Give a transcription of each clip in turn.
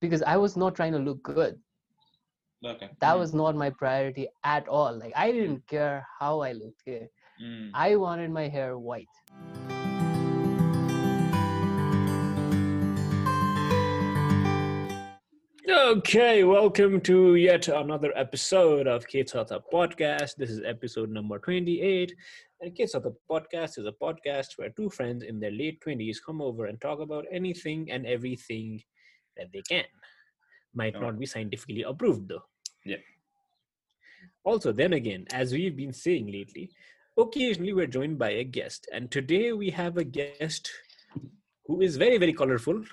because I was not trying to look good. Okay. That Mm, was not my priority at all. Like I didn't care how I looked here. mm. I wanted my hair white. Okay, welcome to yet another episode of Kids Ketata Podcast. This is episode number 28. And Ketata Podcast is a podcast where two friends in their late 20s come over and talk about anything and everything that they can. Might Oh. not be scientifically approved though. Yeah. Also, then again, as we've been saying lately, occasionally we're joined by a guest. And today we have a guest who is very, very colorful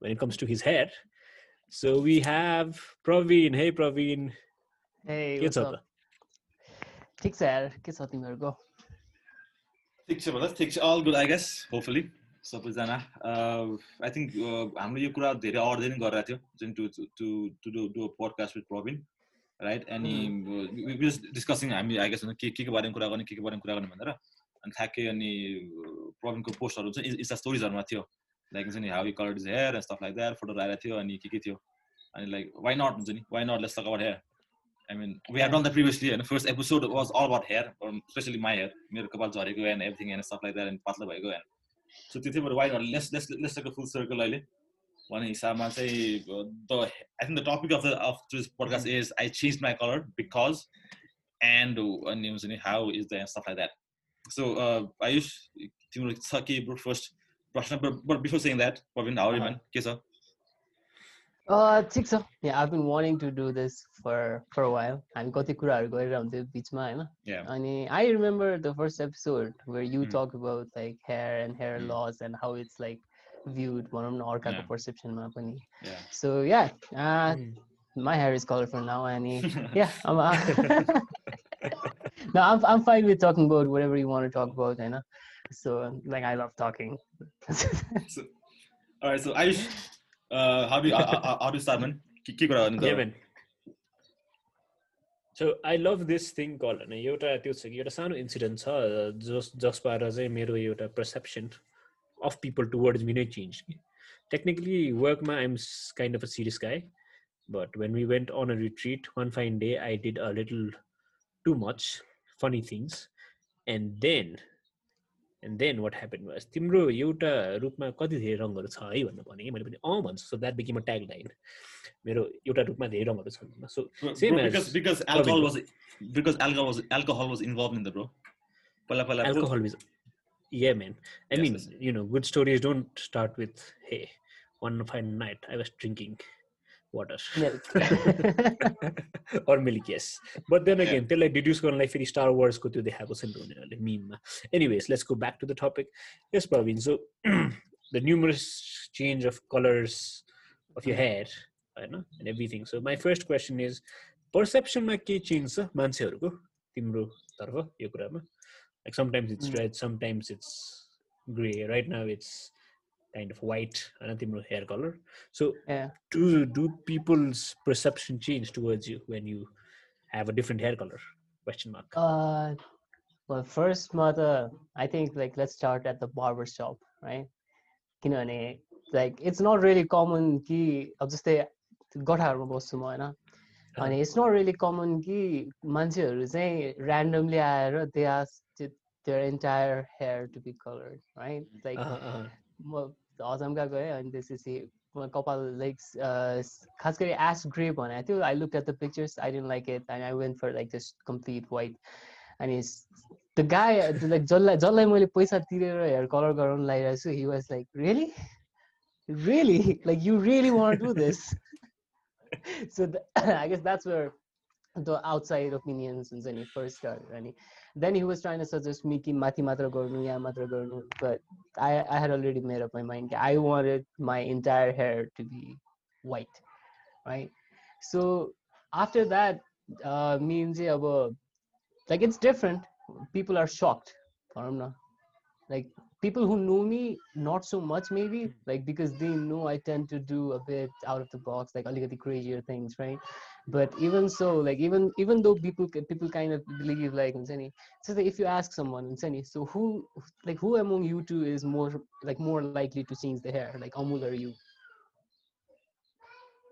when it comes to his hair. So we have Praveen. Hey, Praveen. Hey, के what's छ up? त? ठिक छ यार के छ तिमीहरूको ठिक छ भन्दा ठिक छ all good I guess hopefully सबैजना। आई थिङ्क हाम्रो यो कुरा धेरै अगाडि नै गरिरहेको थियो जुन to to to do do podcast with Praveen right अनि डिस्कसिङ हामी आई गेस के के को बारेमा कुरा गर्ने के के बारेमा कुरा गर्ने भनेर अनि ठ्याक्कै अनि प्रवीणको पोस्टहरू चाहिँ इन्स्टा स्टोरिजहरूमा थियो। लाइक हुन्छ नि how you colour is hair stuff like that फोटोहरू आएर थियो अनि के के थियो। अनि लाइक वाइ नट हुन्छ नि why not let's talk about hair I mean we have done the previously होइन first episode was all about hair especially my hair मेरो कपाल झरेको and everything and stuff like that and पातलो भएको and so त्यो थियो why not let's let's let's take full circle अहिले. भन्ने हिसाबमा चाहिँ the I think the topic of the of this podcast is I change my colour because and अनि हुन्छ नि how is the stuff like that so Ayush तिम्रो छ के फर्स्ट प्रश्न? Before saying that Praveen how man के छ? Uh, ठिक छ yeah I've been wanting to do this for for a while हामी कति कुराहरू गरेर हुन्थ्यो बिचमा होइन Yeah. अनि I remember the first episode where you Mm. talk about like hair and hair Mm. loss and how it's like viewed भनौँ न अर्काको Yeah. पर्सेप्सनमा पनि Yeah. so yeah uh, Mm. my hair is colorful now अनि yeah I'm uh, no I'm, I'm fine with talking about whatever you want to talk about होइन so like I love talking Alright, so Ayush, uh, how do you uh, uh, how do you start, man? के के कुरा गर्ने Yeah, त? man. So I love this thing called होइन एउटा त्यो छ कि एउटा सानो इन्सिडेन्ट छ जस जसबाट चाहिँ मेरो एउटा perception of people towards me नै चेन्ज कि टेक्निकली वर्कमा I'm kind of a serious guy but when we went on a retreat one fine day I did a little too much funny things and then and then what happen was तिम्रो एउटा रूपमा कति धेरै रङहरू छ है भनेर भने मैले पनि अँ भन्छु so that became a tag line मेरो एउटा रूपमा धेरै रङहरू छन् सो Bro, Same bro, as because because alcohol Praveen. was because alcohol was alcohol was involved in the bro. पहिला पहिला bro, alcohol is yeah man i Yes, mean yes. you know good stories don't start with hey one fine night i was drinking water Milk. or milk yes but then Yeah. again त्यसलाई डिड्युस गर्नलाई फेरि star वार्सको त्यो देखाएको छ नि त उनीहरूले मिममा anyways let's go back to the topic yes Praveen so the numerous change of colours of your hair होइन and everything so my first question is पर्सेप्सनमा के चेन्ज छ मान्छेहरूको तिम्रो तर्फ यो कुरामा like sometimes it's Mm. Red sometimes it's grey right now it's kind of white होइन तिम्रो hair colour so yeah do do people's perception change towards you when you have a different hair color question mark Uh, well, first, mother, I think like let's start at the barber shop, right? किनभने like it's not really common कि अब जस्तै गठाहरूमा बस्छु म होइन अनि it's not really common कि मान्छेहरू चाहिँ randomly आएर they ask th- their entire hair to be colored, right? Like uh-huh, uh-huh. म हजमका गएँ अनि त्यसपछि म कपाल लाइक खास गरी एस ग्रे भनेको थियो I look at the pictures I didn't like it and I went for like just complete white अनि द गाई लाइक जसलाई जसलाई मैले पैसा तिरेर हेयर कलर गराउनु लगाइरहेको छु he was like really really like you really want do this so I guess that's where the outside opinions हुन्छ नि फर्स्ट अनि then he was ट्राइन suggest me कि माथि मात्र गर्नु यहाँ मात्र गर्नु but I, I had already made up my mind. I wanted my entire hair to be white, right? So after that, uh, means yeah, but, like it's different. People are shocked. I don't know. Like people who know me, not so much maybe, like because they know I tend to do a bit out of the box, like a little crazier things, right? but even so like even even though people people kind of believe like Nseni, so if you ask someone Nseni, so who like who among you two is more like more likely to change the hair? Like amul or you?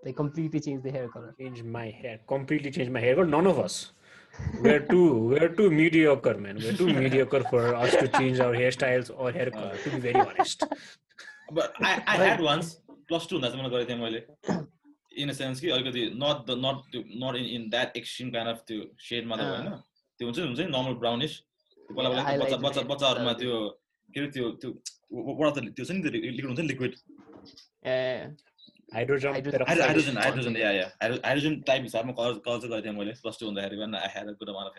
Like completely change the hair color. Change my hair. Completely change my hair color? None of us. We're too we're too mediocre man. We're too mediocre for us to change our hairstyles or hair color to be very honest. But i, I had once plus two in a sense कि अलिकति not the not त्यो not in in that extreme kind of त्यो सेडमा त। होइन त्यो हुन्छ नि हुन्छ नि नर्मल ब्राउनिस त्यो पहिला पहिला बच्चा बच्चा बच्चाहरूमा त्यो के अरे त्यो त्यो त्यो छ नि त्यो लिक्विड हुन्छ नि liquid hydrogen hydrogen. Yeah yeah hydrogen type हिसाबमा कलर कलर चाहिँ गरेको थिएँ मैले। प्लस टू हुँदाखेरि a good amount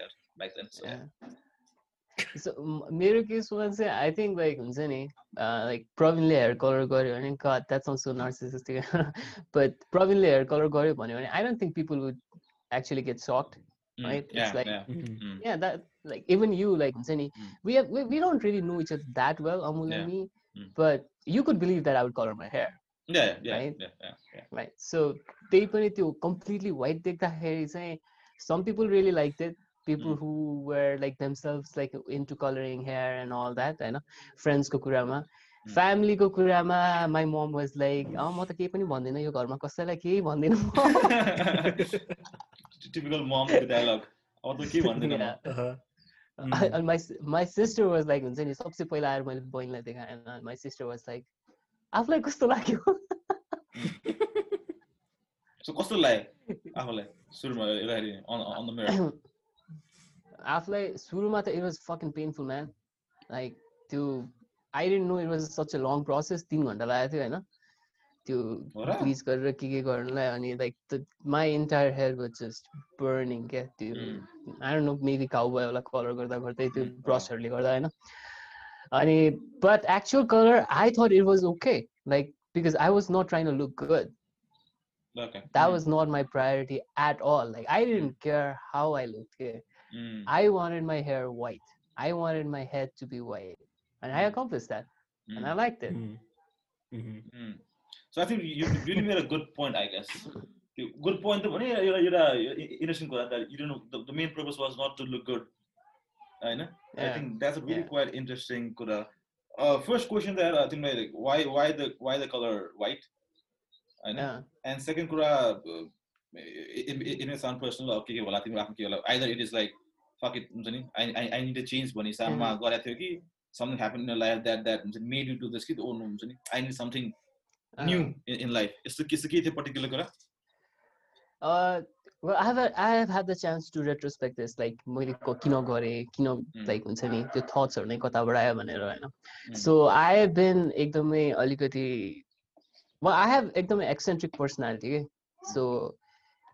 so yeah so m- मेरो केसमा चाहिँ आई थिङ्क लाइक हुन्छ नि लाइक प्रवीणले हेयर कलर गर्यो भने god that sounds so narcissistic but प्रवीणले hair colour गर्यो भन्यो भने I don't think people would actually get sucked right? It's या like- या Mhm. yeah that like even you like हुन्छ नि Mm. we have we, we don't really know each other that well Amul and me Mm. but you could believe that I would color my hair या या Right? या या right so त्यही पनि त्यो completely white देख्दाखेरि चाहिँ some people really liked it people Mm. who were like themselves like into coloring hair and all that होइन friends को कुरामा Mm. family को कुरामा my mom was like अँ म त केही पनि भन्दिनँ यो घरमा कसैलाई केही भन्दिनँ म टिपिकल मम डायलग अब त के भन्दैन Yeah. Uh-huh. Uh, Mm. and my s- my sister was like हुन्छ नि सबसे पहिला आएर मैले बहिनीलाई देखाएँ and my sister was like आफूलाई कस्तो लाग्यो कस्तो लाग्यो आफूलाई सुरुमा हेर्दाखेरि अन द मिरर आफूलाई सुरुमा त it was fucking painful man like त्यो I didn't no it was such a long process तिन घन्टा लागेको थियो होइन त्यो हो र? ब्लिच गरेर के के गर्नुलाई अनि like my entire hair was just burning क्या त्यो Mm. I don't know maybe cow होला कलर गर्दा गर्दै त्यो Mm, अँ। ब्रसहरूले गर्दा होइन अनि but actual colour I thought it was okay like because I was not trying to look good Okay. that Mm. was not my priority at all like i didn't care how i looked yeah. Mm. I wanted my hair white. I wanted my head to be white, and I mm. accomplished that, mm. and I mm. liked it. Mm-hmm. mm-hmm. Mm. So I think you really made a good point, I guess. Good point. Uh, interesting that you know the, the main purpose was not to look good. I know. Yeah. I think that's a really yeah. quite interesting. Uh, first question there, I think like why why the why the color white? I know. Yeah. And second, uh, in some personal अब के के होला तिम्रो आफ्नो के होला either it is like fuck it हुन्छ नि आई आई निड अ चेन्ज भन्ने हिसाबमा गरेको थियो कि something happen in life that that हुन्छ नि मेड यु टु दिस कि ओर्नु हुन्छ नि I need something new in life यस्तो के के थियो पर्टिकुलर कुरा Well, I have a, I have had the chance to retrospect this, like मैले किन गरेँ किन लाइक हुन्छ नि त्यो थट्सहरू नै कताबाट आयो भनेर होइन सो आई हेभ बिन एकदमै अलिकति Well, I have एकदमै एक्सेन्ट्रिक पर्सनालिटी के सो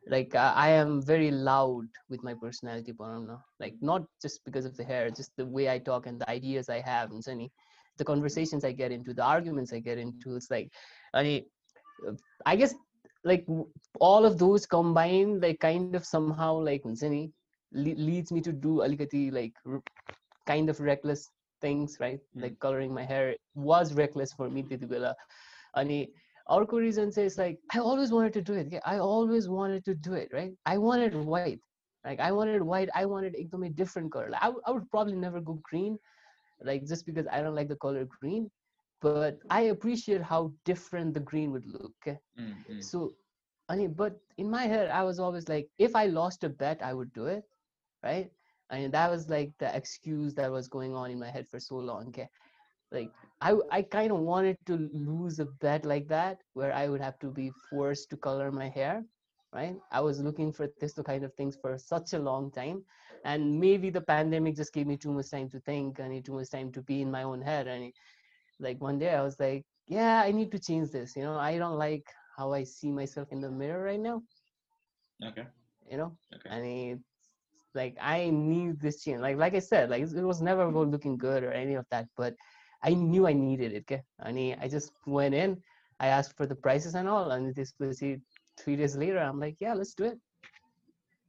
like uh, i am very loud with my personality Paramna. like not just because of the hair just the way i talk and the ideas i have and any the conversations i get into the arguments i get into it's like any uh, i guess like all of those combined like kind of somehow like any leads me to do alikati like kind of reckless things right mm. like coloring my hair was reckless for me titigula any our reason says like i always wanted to do it i always wanted to do it right i wanted white like i wanted white i wanted it to be different color like, I, would probably never go green like just because i don't like the color green but i appreciate how different the green would look okay? mm-hmm. so I mean, but in my head i was always like if i lost a bet i would do it right I and mean, that was like the excuse that was going on in my head for so long okay? Like, I I kind of wanted to lose a bet like that, where I would have to be forced to color my hair, right? I was looking for this kind of things for such a long time, and maybe the pandemic just gave me too much time to think. I need too much time to be in my own head, and like one day I was like, yeah, I need to change this. You know, I don't like how I see myself in the mirror right now. Okay. You know, Okay. I mean, like I need this change. Like like I said, like it was never about looking good or any of that, but I knew I needed it. Okay? And I just went in, I asked for the prices and all. And this was three days later, I'm like, yeah, let's do it.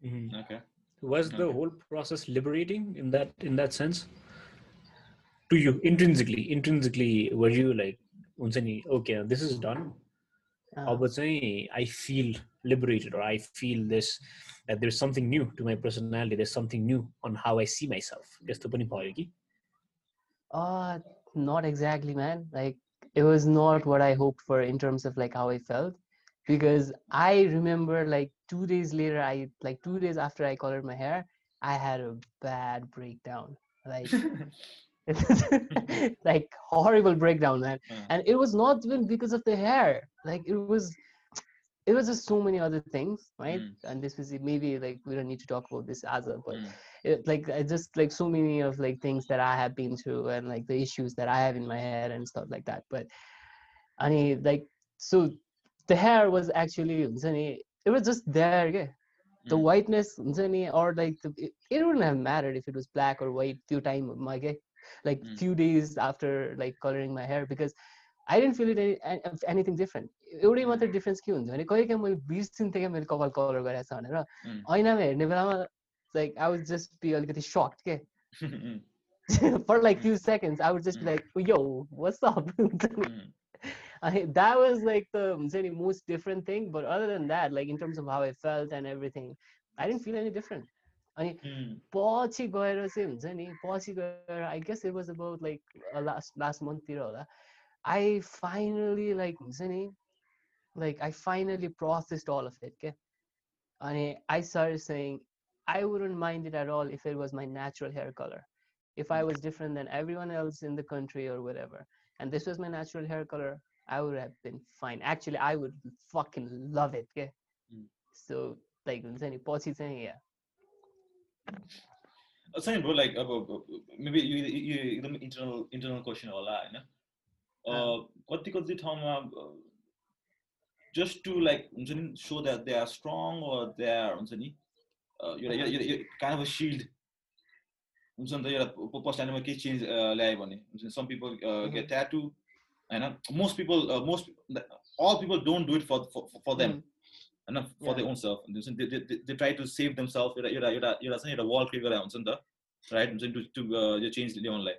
Mm-hmm. Okay. Was okay. the whole process liberating in that in that sense? To you intrinsically, intrinsically, were you like, okay, this is done. Uh, I feel liberated or I feel this that there's something new to my personality. There's something new on how I see myself. Just to pani uh, not exactly, man. Like it was not what I hoped for in terms of like how I felt. because I remember like two days later, I like two days after I colored my hair, I had a bad breakdown. Like like horrible breakdown, man. Uh, And it was not even because of the hair. Like it was it was just so many other things, right? Mm. And this was maybe like we don't need to talk about this as a but mm, it, like I just like so many of like things that I have been through and like the issues that I have in my head and stuff like that. But I mean like so the hair was actually हुन्छ नि, it was just there yeah. the Mm. whiteness हुन्छ नि, or like the, it, it wouldn't have mattered if it was black or white few time my okay? like Mm. few days after like coloring my hair because I didn't feel it any, an- of anything different एउटै मात्र difference के हुन्छ भने कहिले काहीँ मैले बिर्सिन्थेँ क्या मैले कपाल कलर गरेको छ भनेर Mm. ऐनामा हेर्ने बेलामा like I would just be अलिकति सक्ट के mm, for like Mm. few seconds I would just be Mm. like yo what's up mm, I, that was like the हुन्छ नि, most different thing but other than that like in terms of how I felt and everything I didn't feel any different अनि mm, पछि गएर चाहिँ हुन्छ नि पछि गएर I guess it was about like last last मन्थतिर होला आई फाइनली लाइक हुन्छ नि like I finally processed all of it के अनि I sir सेङ I wouldn't mind it at Al if it was my natural hair colour if I was different than everyone else in the country or whatever, and this was my natural hair color, I would have been fine. Actually, I would fucking love it. Okay. Mm. So like हुन्छ नि, पछि चाहिँ yeah. छैन bro like अब maybe यो यो एकदम internal internal question होला होइन अ, कति कति ठाउँमा जस्ट टु लाइक हुन्छ नि so that they are strong they are हुन्छ नि एउटा एउटा एउटा काइन्ड अफ अ सिल्ड हुन्छ नि त एउटा पर्सनालिटीमा केही चेन्ज ल्यायो भने हुन्छ सम पिपल गेट ट्याटु होइन most people most all people don't do it for for them होइन फर दे ओन सेल्फ हुन्छ नि they try to save themself एउटा एउटा एउटा एउटा चाहिँ एउटा वर्ल्ड क्रिएट गरेर हुन्छ नि त राइट हुन्छ नि टु यो चेन्ज ल्याउनलाई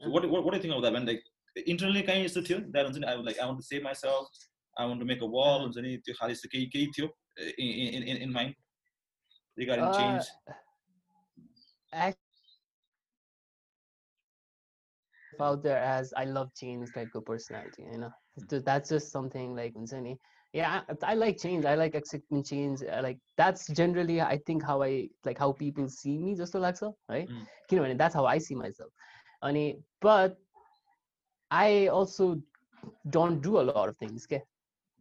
वाट वाट थिङ्क अफ भने लाइक इन्टरनली कहीँ यस्तो थियो द्याट हुन्छ नि I like I want to save myself I want to make a world हुन्छ नि त्यो खालि केही केही थियो in mind regarding uh, change? Out there as I love change like good personality, you know. That's just something like Unsani. Yeah, I, I, like change. I like accepting change. I like that's generally I think how I like how people see me just to like so, right? Mm. You know, that's how I see myself. Ani, but I also don't do a lot of things. Okay?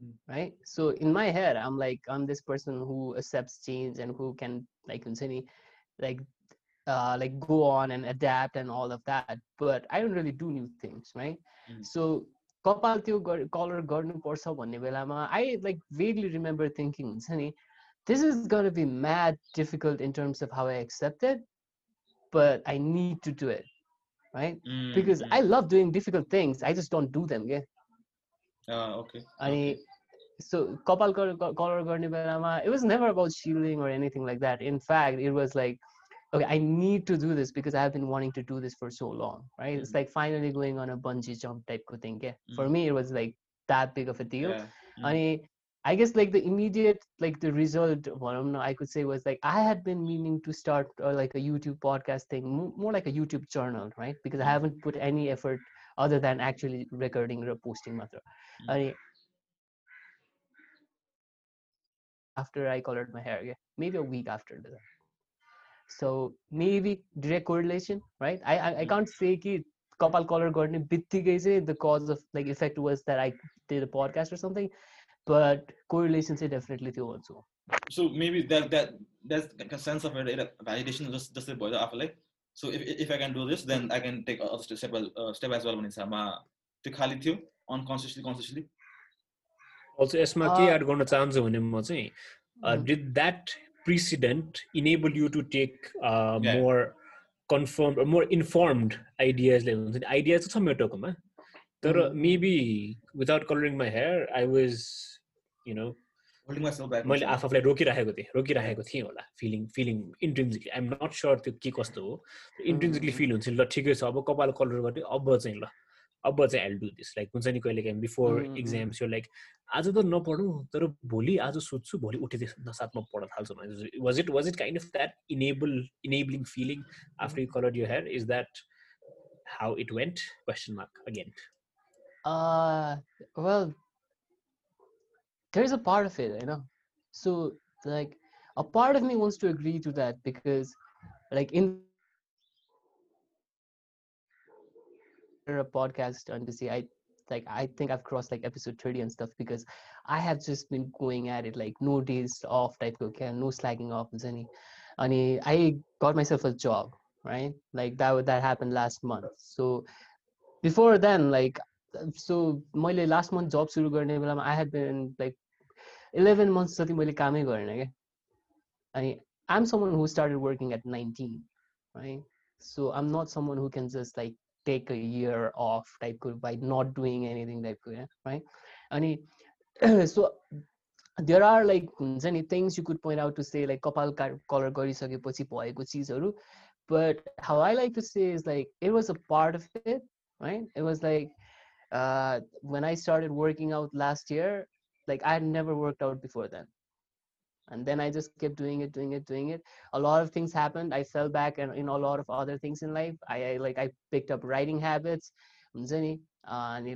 Mm. right? So in my head, I'm like I'm this person who accepts change and who can like हुन्छ नि, like uh, like go on and adapt and all of that. But I don't really do new things, right? Mm. So कपाल त्यो colour गर्नुपर्छ भन्ने बेलामा I like vaguely remember thinking हुन्छ नि this is gonna be mad difficult in terms of how I accept it, but I need to do it, right? Mm, Because mm. I love doing difficult things. I just don't okay. अनि okay. so कपाल colour गर्ने बेलामा it was never about shielding or anything like that in fact it was like okay i need to do this because i've been wanting to do this for so long right it's Mhm. like finally going on a bungee jump type of thing yeah for Mhm. me it was like that big of a deal Yeah. Mm. अनि I guess like the immediate like the result what I'm I could say was like I had been meaning to start uh, like a YouTube podcast thing mo- more like a YouTube journal right because I Mm. haven't put any effort other than actually recording or posting matra Mm. अनि after I colored my hair yeah maybe a week after that so maybe direct correlation right I I, I Mm. can't say कि कपाल colour गर्ने बित्तिकै चाहिँ the cause of like effect was that I did a podcast or something but correlation चाहिँ definitely थियो भन्छु So maybe that that that's a sense of एउटा validation just जस्तै भयो आफूलाई so if if I can do this then I can take other step as uh, step as well भन्ने हिसाबमा त्यो खाली थियो unconsciously consciously अल्सो यसमा के Uh, एड गर्न चाहन्छु भने म चाहिँ. Did that precedent enable you to take. More confirm more informed आइडियाजले हुन्छ नि आइडिया चाहिँ छ मेरो टाउकोमा तर. Maybe without colouring my hair I was you know मैले आफूलाई रोकिराखेको थिएँ रोकिराखेको थिएँ होला feeling feeling intrinsically I'm not sure त्यो के कस्तो हो। इन्ट्रेन्सिकली. फिल हुन्छ नि ल ठिकै छ अब कपाल कलर गर्ने अब चाहिँ ल अब चाहिँ आइल डु दिस लाइक हुन्छ नि कहिले काहीँ बिफोर इक्जाम्स यो लाइक आज त नपढौँ तर भोलि आज सोध्छु। भोलि उठेदेखि साथमा पढ्न थाल्छु was it was it kind of that enable enabling feeling after you colour you hair is that how it went question mark again well, there's a part of it, you know. So like a part of me wants to agree to that because like in a podcast on see I like I think I've crossed like episode 30 and stuff because I have just been going at it like no days off type of okay, no slacking off any and I got myself a job, right? Like that that happened last month. So before then, like so my last month job सुरु गर्ने बेलामा I had been like 11 months जति मैले कामै गरेन क्या अनि I'm someone who started working at 19, right? So I'm not someone who can just like take a year off type by not doing anything type right? And so there are like many things you could point out to say like kapal color गरिसकेपछि भएको चिजहरू but how I like to say is like it was a part of it, right? It was like uh, when I started working out last year, like I had never worked out before then. And then i just kept doing it doing it doing it. A lot of things happened. I fell back and know a lot of other things in life. I, I like i picked up writing habits and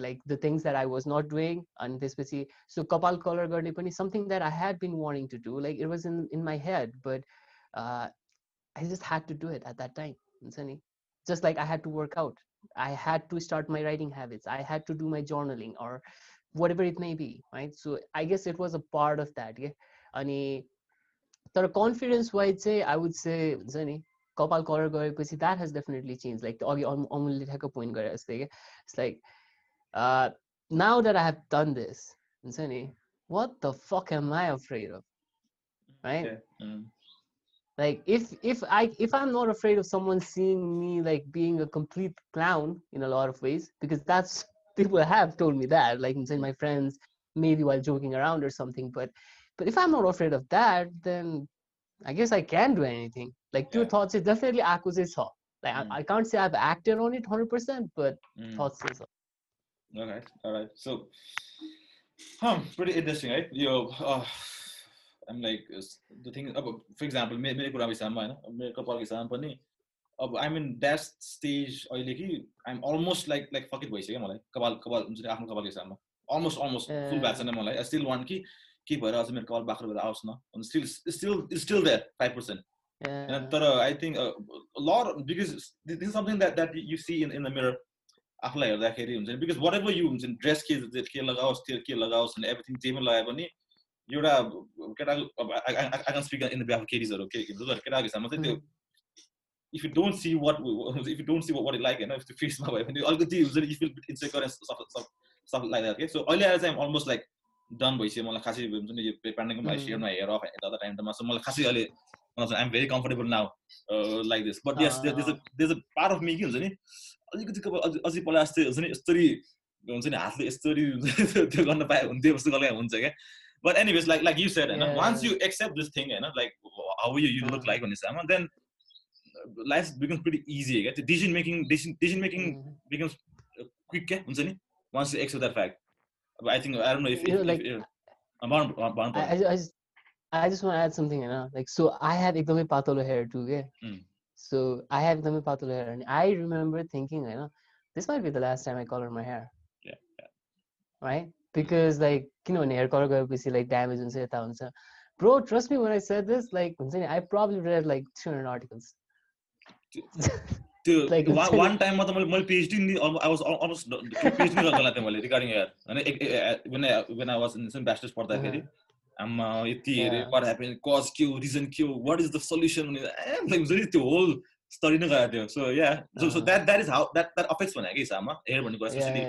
like the things that i was not doing and this was so kapal color garden pani something that i had been wanting to do like it was in in my head but uh, i just had to do it at that time just like i had to work out. I had to start my writing habits. I had to do my journaling or whatever it may be right so i guess it was a part of that yeah अनि तर confidence wise चाहिँ I would say हुन्छ नि कपाल colour गएपछि that has definitely change like अघि अमुलले ठ्याक्क पोइन्ट गरे जस्तै क्या it's like now that I have done this हुन्छ नि what the fuck am I afraid of right like if if i if i'm not afraid of someone seeing me like being a complete clown in a lot of ways because that's people have told me that like my friends maybe while joking around or something but but if I'm not afraid of that, then I guess I can do anything. Like two yeah. thoughts is definitely acquisition. Like mm. I, I, can't say I've acted on it 100%, but mm. thoughts is all right, all right. So, huh, pretty interesting, right? You, uh, I'm like the thing. About, for example, मेरो कुरा विषयमा होइन मेरो कपाल विषयमा पनि अब आइ mean that stage अहिले कि आइम अलमोस्ट लाइक लाइक फकिट भइसक्यो मलाई। कपाल कपाल हुन्छ नि आफ्नो कपाल विषयमा अलमोस्ट अलमोस्ट फुल भएको छैन मलाई। स्टिल वान कि के भएर अझ मेरो कल बाख्रो भएर आओस् न। Still still still that five percent तर I think lore because this is something that that you see in in the mirror आफूलाई हेर्दाखेरि हुन्छ नि। बिकज वाट एभर यु हुन्छ नि ड्रेस के के लगाओस् त्यो के लगाओस् भने एभ्रिथिङ जे पनि लगाए पनि एउटा केटाको I can speak in the behalf केरिजहरू के हुन्छ केटाको हिसाबमा चाहिँ त्यो if you don't see what if you don't see what like होइन त्यो फेसमा भयो भने अलिकति हुन्छ नि you feel insecure stuff like that के सो अहिले आएर चाहिँ अलमोस्ट लाइक डन भइसक्यो मलाई खासै हुन्छ नि यो पेन्डेमिकमा सेयरमा हेयर अफ अदर टाइममा सो मलाई खासै अहिले I am very comfortable now like this but yes there's a part of me के हुन्छ नि अलिकति अझै पहिला जस्तै हुन्छ नि यस्तरी हुन्छ नि हातले यस्तरी त्यो गर्न पाए हुन्थ्यो जस्तो गर्दा हुन्छ क्या but anyways like like you said होइन once you accept this thing होइन like how you you look like भन्ने हिसाबमा then life becomes pretty easy क्या त्यो decision making decision making becomes quick क्या हुन्छ नि once you accept that fact I think I don't know if, you if, know, like if, if, I, I, just I just want to add something, you know, like so I have ekdamai patolo hair too, yeah. Mm. So I have ekdamai patolo hair, and I remember thinking, you know, this might be the last time I color my hair. Yeah. yeah. Right? Because like you know, hair color गएपछि like damage हुन्छ यता हुन्छ. Bro, trust me when I said this, like I probably read like 200 articles. त्यो वान टाइममा त मैले मैले PhD I was almost PhD गर्न थिएँ मैले रिगार्डिङ एयर होइन when I was in bachelor's पढ्दाखेरि आमा यति हेरेँ वाट ह्यापन कज के हो रिजन के हो वाट इज द सल्युसन हुन्छ नि त्यो होल स्टडी नै गएको थियो. So yeah so that that is how that that affects भने कि हिसाबमा हेयर भन्ने कुरा स्पेसली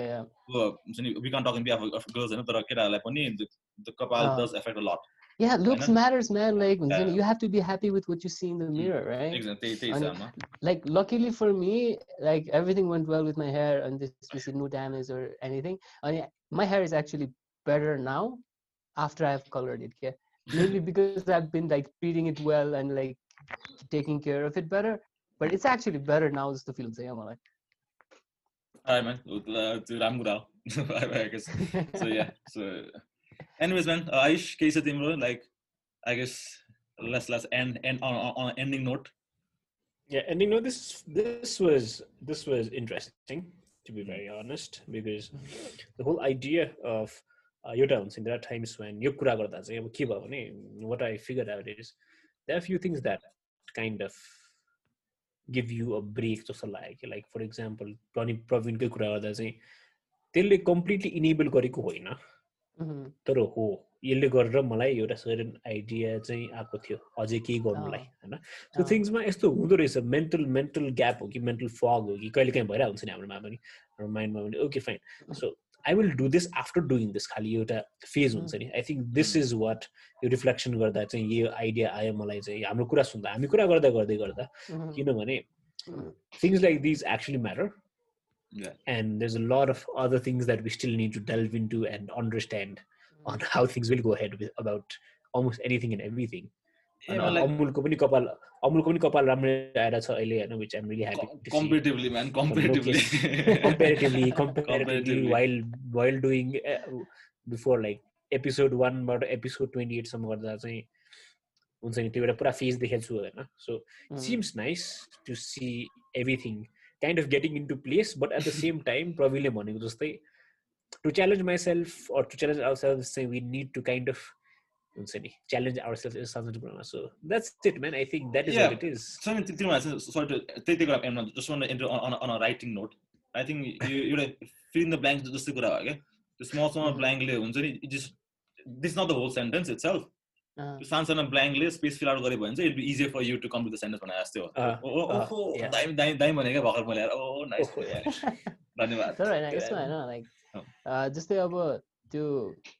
हुन्छ नि वी कान टक इन बिहाफ अफ गर्ल्स होइन तर केटाहरूलाई पनि द कपाल डज एफेक्ट अ लट yeah looks matters man. Like yeah. you have to be happy with what you see in the hmm. mirror right? Exactly. Like luckily for me like everything went well with my hair and this was no damage or anything. And my hair is actually better now after i've colored it yeah. Maybe because i've been like treating it well and like taking care of it better. But it's actually better now is the feeling i'm like all right man. I guess. So yeah. So anyways man uh, Aish केही छ तिम्रो like I guess let's let's end end on, on an ending note yeah ending note this this was this was interesting to be very honest because the whole idea of uh, एउटा हुन्छ नि there times when यो कुरा गर्दा चाहिँ अब के भयो भने वाट I figure out is they are few things that kind of give you a break जस्तो लाग्यो कि लाइक फर इक्जाम्पल प्रनि प्रवीणकै कुरा गर्दा चाहिँ त्यसले कम्प्लिटली इनेबल गरेको होइन Mhm. तर हो यसले गरेर मलाई एउटा सर्टन आइडिया चाहिँ आएको थियो अझै केही गर्नुलाई होइन? अँ। थिङ्समा यस्तो हुँदो रहेछ मेन्टल मेन्टल ग्याप हो कि मेन्टल फग हो कि कहिले काहीँ भइरहेको हुन्छ नि हाम्रोमा पनि हाम्रो माइन्डमा पनि okay fine so I will do this after doing this खालि एउटा फेज हुन्छ नि। I think this is what yo reflection गर्दा चाहिँ यो आइडिया आयो मलाई चाहिँ हाम्रो कुरा सुन्दा हामी कुरा गर्दा गर्दै गर्दा. किनभने things like these actually matter Yeah. and there's a lot of other things that we still need to delve into and understand on how things will go ahead with about almost anything and everything Yeah, अनि but like- अमुलको पनि कपाल अमुलको पनि कपाल राम्रै आएर छ अहिले होइन विच आइम really happy to see comparatively, man. Comparatively. comparatively comparatively Comparatively. while while doing uh, before like episode 1 बाट episode 28 सम्म गर्दा चाहिँ हुन्छ नि त्यो एउटा पुरा फेज देखेको छु होइन सो Mhm. seems nice to see everything kind of getting into place but at the same time probably morning just to challenge myself or to challenge ourselves say we need to kind of challenge ourselves in Sanskrit So that's it, man. I think that is yeah. what it is. Sorry to take it up, I just want to enter on, on, on a writing note. I think you you know fill in the blanks just the small small blank this is not the whole sentence itself. Uh, त्यो सानो सानो blankले space fill out गऱ्यो भने चाहिँ it be easier for you to come to the sentence भने जस्तै हो. Uh, ओ ओ uh, ओहो, yeah. दामी दामी दामी भने क्या भर्खर मैले ओ नाइस Oh, yeah. धन्यवाद तर होइन यसमा होइन लाइक Oh. जस्तै अब त्यो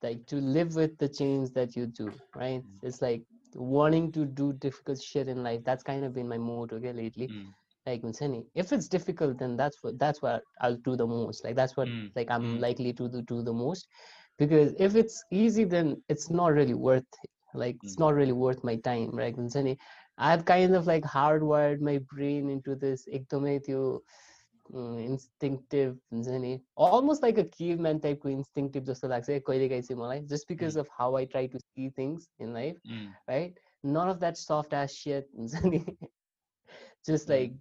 like to live with the change that you do right it's like wanting to do difficult shit in life that's kind of been my motto okay lately Mm. like हुन्छ नि if it's difficult then that's what that's what i'll do the most like that's what Mm. like i'm Mm. likely to do, do the most because if it's easy then it's not really worth it. like it's not really worth my time right? And i've kind of like hardwired my brain into this ekdometyo mm, instinctive almost like a caveman type instinctive just like just because mm. of how i try to see things in life mm. right? None of that soft ass shit just like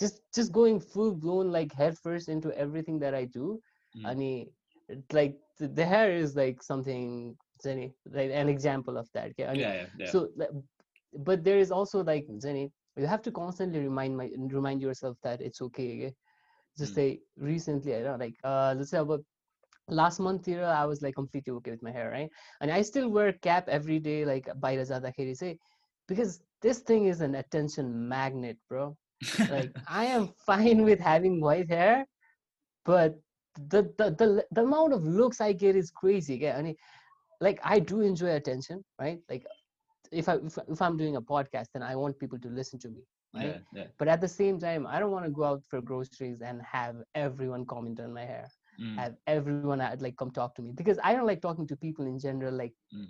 just just going full blown like head first into everything that i do mm. I mean, like the hair is like something Zenny, like an example of that. Okay? Yeah, yeah, yeah. So, but there is also like Zenny, you have to constantly remind my remind yourself that it's okay. okay? Just mm. say recently, I don't know, like uh, let's say about last month here, I was like completely okay with my hair, right? And I still wear cap every day, like by say, because this thing is an attention magnet, bro. like I am fine with having white hair, but the the the, the amount of looks I get is crazy. Okay, I mean, like i do enjoy attention right like if i if, if i'm doing a podcast then i want people to listen to me right yeah, yeah. but at the same time i don't want to go out for groceries and have everyone comment on my hair mm. have everyone like come talk to me because i don't like talking to people in general like mm.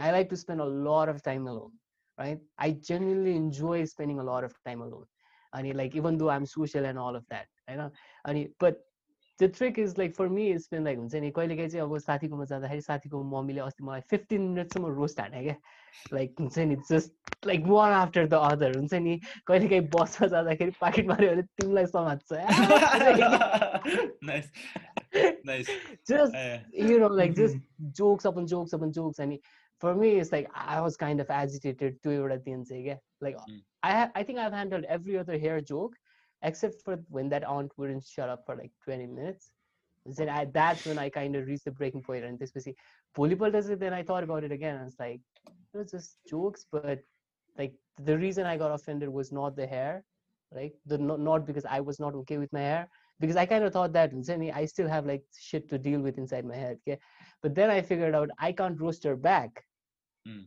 i like to spend a lot of time alone right i genuinely enjoy spending a lot of time alone and like even though i'm social and all of that you know and but त्यो trick is like for me is been like हुन्छ नि कहिलेकाहीँ चाहिँ अब साथीकोमा जाँदाखेरि साथीको मम्मीले अस्ति मलाई फिफ्टिन मिनटसम्म रोस्ट हाने क्या? लाइक हुन्छ नि just like one after the other हुन्छ नि। कहिलेकाहीँ बसमा जाँदाखेरि पाकेट माऱ्यो भने तिमीलाई समात्छ just you know like just jokes upon jokes upon jokes अनि for me is like I was kind of agitated त्यो एउटा दिन चाहिँ क्या? Like I I think I have every other hair joke except for when that aunt wouldn't shut up for like 20 minutes. Then I, that's when I kind of reached the breaking point. And this was volleyball does it. Then I thought about it again. I was like, it was just jokes, but like the reason I got offended was not the hair, right? The not, not because I was not okay with my hair, because I kind of thought that I still have like shit to deal with inside my head. Okay? But then I figured out I can't roast her back. Mm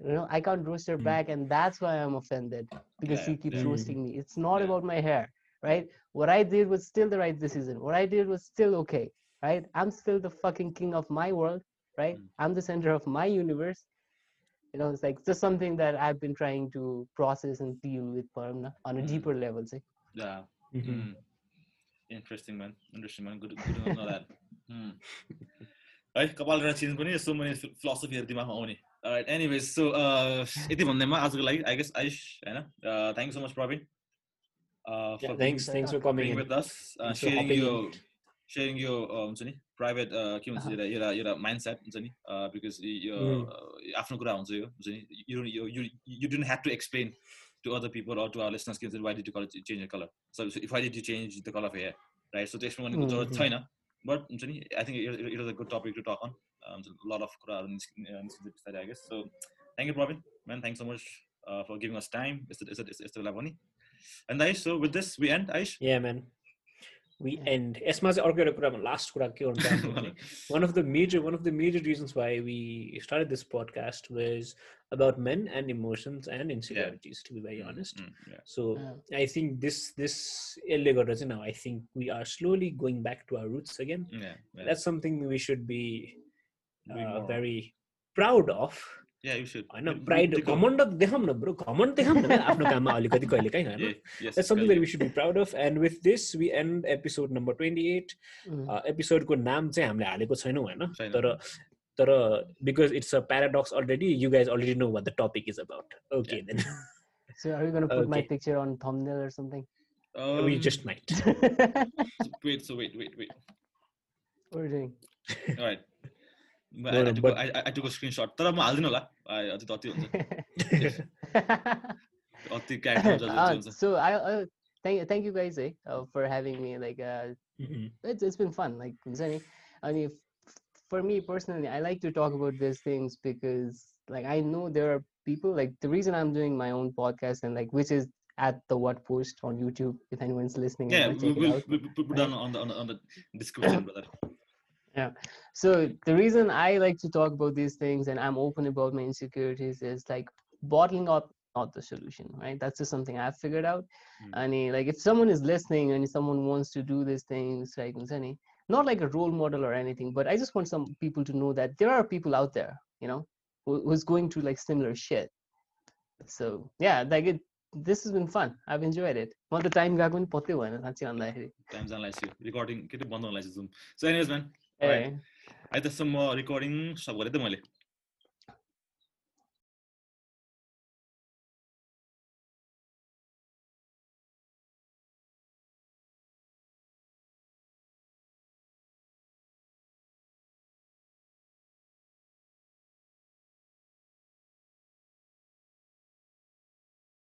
You know, I can't roast her Mm. back, and that's why I'm offended because Yeah, she keeps yeah. roasting me. It's not Yeah. about my hair, right? What I did was still the right decision. What I did was still okay, right? I'm still the fucking king of my world, right? Mm. I'm the center of my universe. You know, it's like just something that I've been trying to process and deal with on a- on a Mm. deeper level. Say. yeah. Mhm. Mm. Interesting man. Interesting man. Good, good to know that. Mm. है कपाल र change पनि यस्तो मैले फिलोसफीहरू दिमागमा आउने right anyways सो यति भन्दैमा आजको लागि आई गेस आयुष होइन thank you so much Praveen Yeah, thanks, thanks for coming being in. with us, uh, Thanks for sharing hopping your in. Sharing yo uh, हुन्छ नि प्राइभेट के भन्छ अहँ। एउटा एउटा एउटा माइन्ड सेट हुन्छ नि बिकज यो Mm. uh, आफ्नो कुरा हुन्छ यो हुन्छ नि you you you don't have to explain to other people or to our listeners के हुन्छ why did you colour change colour so if I did you change the colour of hair right so त्यो explain गर्नेको जरुरत Mhm. छैन but हुन्छ नि I think it is a good topic to talk on lot of कुराहरू निस्किन्छ निस्किन्छ बिस्तारै I guess so thank you Pravin म्यान thank so much for giving us time यस्तो यस्तो यस्तो यस्तो बेला पनि end ice so with this we end ice या म्यान वी एन्ड यसमा चाहिँ अर्को एउटा कुरामा लास्ट कुरा के गर्नु चाहन्छु भने one of the major one of the major reasons why we started this podcast was about men and emotions and insecurities to be very honest Mm, so Yeah. i think this this यसले गर्दा चाहिँ now i think we are slowly going back to our roots again that's something we should be uh, very proud of Yeah, you should. होइन You- you- pride you go. घमण्ड देखाउँ न bro घमण्ड देखाउँ न क्या आफ्नो काममा अलिकति कहिले काहीँ होइन Yeah, yes, That's something well, that we should be proud of. And with this, we end episode number 28. Mm. Uh, episodeको नाम चाहिँ हामीले हालेको छैनौँ होइन छैन। तर तर because it's a paradox already you guys already know what the topic is about okay then So are you gonna put my Okay. picture on thumbnail or something? we um, just might what wait. So wait, wait, wait. are you doing? All right. But No, I, I, no, took, but- a- I, I took a screenshot. तर म हाल्दिनँ होला I- अति त अति हुन्छ अति character हुन्छ, Uh, अति हुन्छ। so I, I thank thank you guys eh, uh, for having me. Like uh, Mhm. it's it's been fun. Like हुन्छ नि, अनि f- for me personally, I like to talk about these things because like I know there are people like the reason I'm doing my own podcast and like which is at the what post on YouTube if anyone's listening. and Yeah, wanna we check it will out. we'll put put down on the on the, on the description, brother. Yeah. So the reason I like to talk about these things and I'm open about my insecurities is like bottling up not the solution, right? That's just something I've figured out. Mm. And like if someone is listening and someone wants to do these things, like any not like a role model or anything, but I just want some people to know that there are people out there, you know, who, who's going through like similar shit. So yeah, like it, this has been fun. I've enjoyed it. All the time, Gagun, pote Time's unless you recording. Zoom. So, anyways, man, अहिले त सम्म recording सब गरेँ त मैले